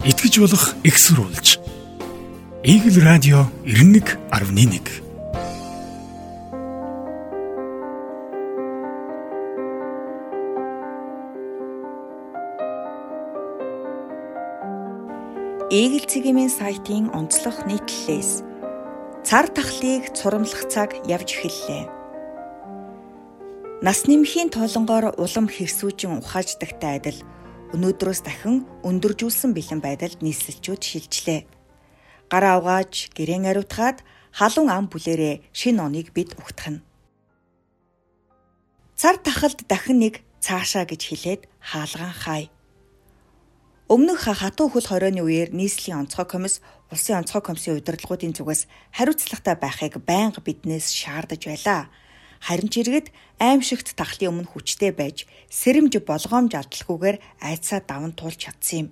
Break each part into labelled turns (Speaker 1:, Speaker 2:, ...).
Speaker 1: итгэж болох экссурулж. Игэл радио 91.1
Speaker 2: Игэл цэгийн сайтын онцлог нийтлэлээс цар тахлыг цурамлах цаг явж эхэллээ. Нас нэмхийн тоолонгоор улам хэрсүүжин ухааждагтай адил өнөөдрөөс дахин өндөржүүлсэн бэлэн байдалд нийслэлчүүд шилжлээ. Гараа угааж, гэрээн ариутгаад халуун ам бүлэрээ шин оныг бид угтахна. Цар тахалд дахин нэг цаашаа гэж хэлээд хаалгаан хай. Өмнөх хатуу хөл хорооны үеэр нийслэлийн онцгой комисс улсын онцгой комиссийн удирдлагуудын зүгээс хариуцлагатай байхыг байнга биднээс шаардаж байлаа харин ч иргэд аимшигт тахлын өмнө хүчтэй байж сэрэмж болгоомж алдалгүйгээр айцаа даван туулж чадсан юм.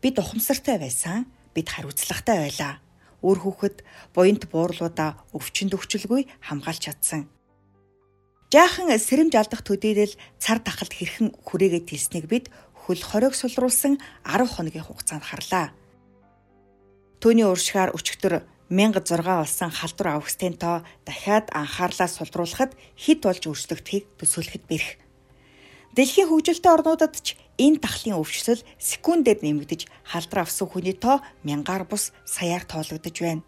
Speaker 2: Бид ухамсартай байсан, бид хариуцлагатай байлаа. Өөр хүүхэд буянт буурлуудаа өвчнөд өвчлгүй хамгаалж чадсан. Жаахан сэрэмж алдах төдийлөл цар тахалд хэрхэн хүрээгээд хэлснийг бид хөл хориг сулруулсан 10 хоногийн хугацаанд харлаа. Төвний уршгаар өчгтөр 1006 болсон халдвар авгистын тоо дахиад анхаарлаа сулруулахад хэд болж өөрчлөгдөхийг төсөөлөхөд бэрх. Дэлхийн хөгжилтэй орнуудад ч энэ тахлын өвчлөл секундэд нэмэгдэж халдвар авсан хүний тоо мянгаар бус саяар тоологдож байна.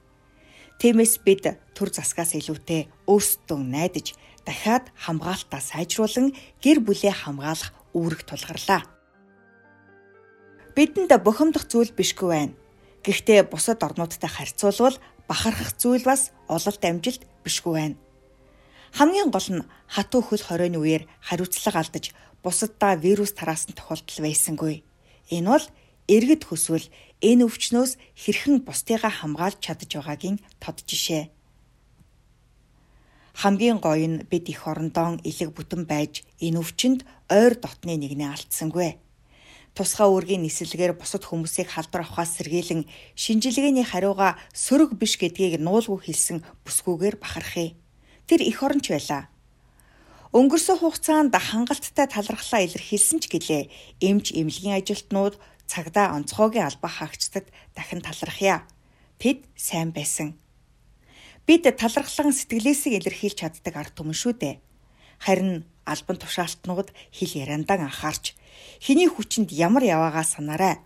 Speaker 2: Тиймээс бид төр засгаас илүүтэй өөрсдөө найдаж дахиад хамгаалтаа сайжруулан гэр бүлээ хамгаалах үүрэг тулгарлаа. Бидэнд бухимдах зүйл бишгүй байна Гэхдээ бусад орнуудтай харьцуулбал бахархах зүйл бас ололт амжилт бишгүй байна. Хамгийн гол нь хатуу хөл хорионы үеэр хариуцлага алдаж бусаддаа вирус тараасан тохиолдол байсангүй. Энэ бол иргэд хөсвөл энэ өвчнөөс хэрхэн бусдыгаа хамгаалж чадж байгаагийн тод жишээ. Хамгийн гоё нь бид их орондоо илэг бүтэн байж энэ өвчнөд ойр дотны нэгнээ алдсангүй тусгай үүргийн нисэлгээр бусад хүмүүсийг халдвар авахаас сэргийлэн шинжилгээний хариуга сөрөг биш гэдгийг нуулгүй хэлсэн бүсгүйгээр бахархъя. Тэр их оронч байлаа. Өнгөрсөн хугацаанд хангалттай талархлаа илэрхийлсэн ч гэлээ эмч эмнэлгийн ажилтнууд цагдаа онцгойгийн албаа хаагчдад дахин талархъя. Тэд сайн байсан. Бид талархлан сэтгэлээсээ илэрхийлж чаддаг ард түмэн шүү дээ. Харин албан тушаалтнууд хэл яриандан анхаарч Хиний хүчинд ямар яваагаа санаарай.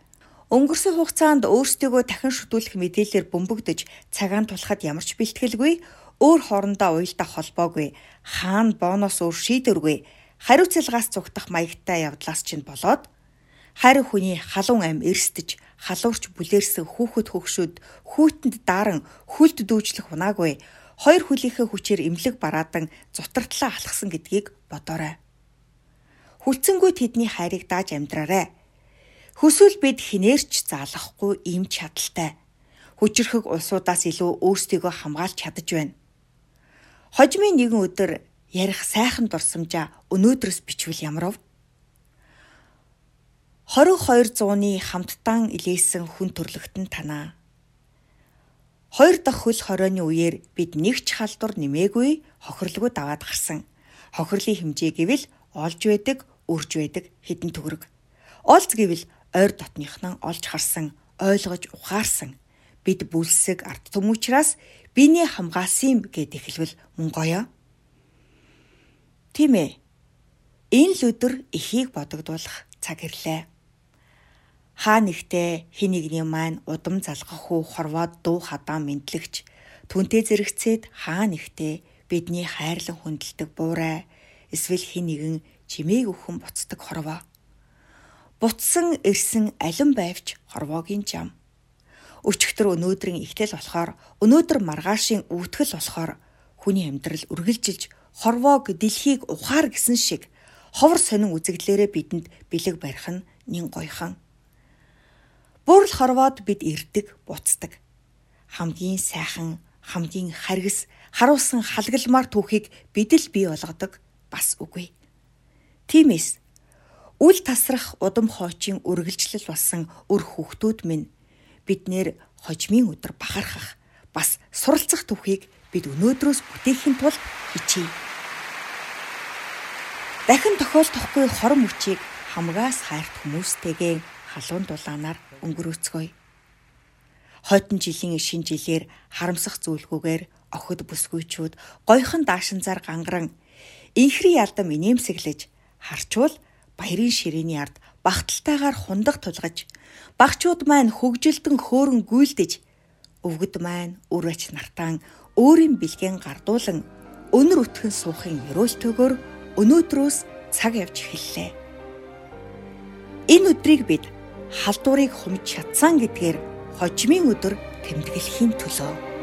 Speaker 2: Өнгөрсөн хугацаанд өөрсдийгөө дахин шүтүүлэх мэдээлэлээр бөмбөгдөж цагаан тулахад ямар ч бэлтгэлгүй өөр хоорондоо уялдах холбоогүй хаана бонус өөр шийдвэргүй хариуцлагаас цугтах маягтай явдлаас чинь болоод хайр хүний халуун ам эрсдэж халуурч бүлээрсэн хүүхэд хөгшөд хүүтэнд даран хүлд дүүжлэх унаагүй хоёр хөлийнхээ хүчээр эмнэлэг бараадан зутартлаа алхсан гэдгийг бодоорой. Хүлцэнгүй тэдний хайрыг дааж амьдраарай. Хүсвэл бид хинээрч заалахгүй ийм чадaltaй. Хүчрхэг улсуудаас илүү өөрсдийгөө хамгаалж чадаж байна. Хожимын нэгэн өдөр ярих сайхан дурсамжаа өнөөдрөөс бичвэл ямар вэ? 22 зууны хамттан илээсэн хүн төрлөختн танаа. Хоёр дахь хөл хорооны үеэр бид нэг ч халдвар нэмээгүй хохирлгүй даваад гарсан. Хохирлын хэмжээ гэвэл олж байдаг үрж байдаг хідэн төгрөг. Олз гэвэл ойр дотныхнаа олж харсан, ойлгож ухаарсан. Бид бүлсэг арт түм учраас биений хамгаалсан гэд эхэлвэл мөн гоёо. Тийм ээ. Энэ л өдөр эхийг бодогдуулах цаг ирлээ. Хаа нэгтээ хин нэгний маань удам залгах уу хорвоод дуу хадаа мэдлэгч түнтэй зэрэгцээд хаа нэгтээ бидний хайрлан хүндэлдэг буурай эсвэл хин нэгэн чимээг өхөн буцдаг хорвоо. Буцсан ирсэн алин байвч хорвоогийн жам. Өчигдөр өнөөдрийн ихтэл болохоор өнөөдөр маргаашийн үүтгэл болохоор хүний амьдрал үргэлжилж хорвоог дэлхийг ухаар гисэн шиг ховор сонин үзэгдлээрээ бидэнд бэлэг барих нь нин гойхон. Бүрл хорвоод бид ирдэг, буцдаг. Хамгийн сайхан, хамгийн харгас, харуулсан халгалмаар түүхийг бид л бий болгодог бас үгүй. Тиймээс үл тасрах удам хоочийн үргэлжлэл болсон өр хүүхдүүд минь биднэр хожмын өдөр бахархах бас суралцах түүхийг бид өнөөдрөөс бүтээхийн тулд хичээе. Дахин тохиолдохгүй хором хүчийг хамгаас хайрт хүмүүстэйгээ халуун дулаанаар өнгөрөөцгөөе. Хойдон жилийн шин жилээр харамсах зүйлгүйгээр охид бүсгүйчүүд гойхон даашинзаар гангаран инхри ялдам инээмсэглэж харчвал баярын ширээний ард багталтайгаар хундаг тулгаж багчууд маань хөгжилтөн хөөрөн гүйлдэж өвгөд маань үрэж нартаан өөрийн бэлгэн гардуулан өнөр өтгөн суухын өрөөлтөөгөр өнөөдрөөс цаг явж эхэллээ. Энэ өдрийг бид халдварыг хумж чадсан гэдгээр хожимын өдөр тэмдэглэхийн төлөө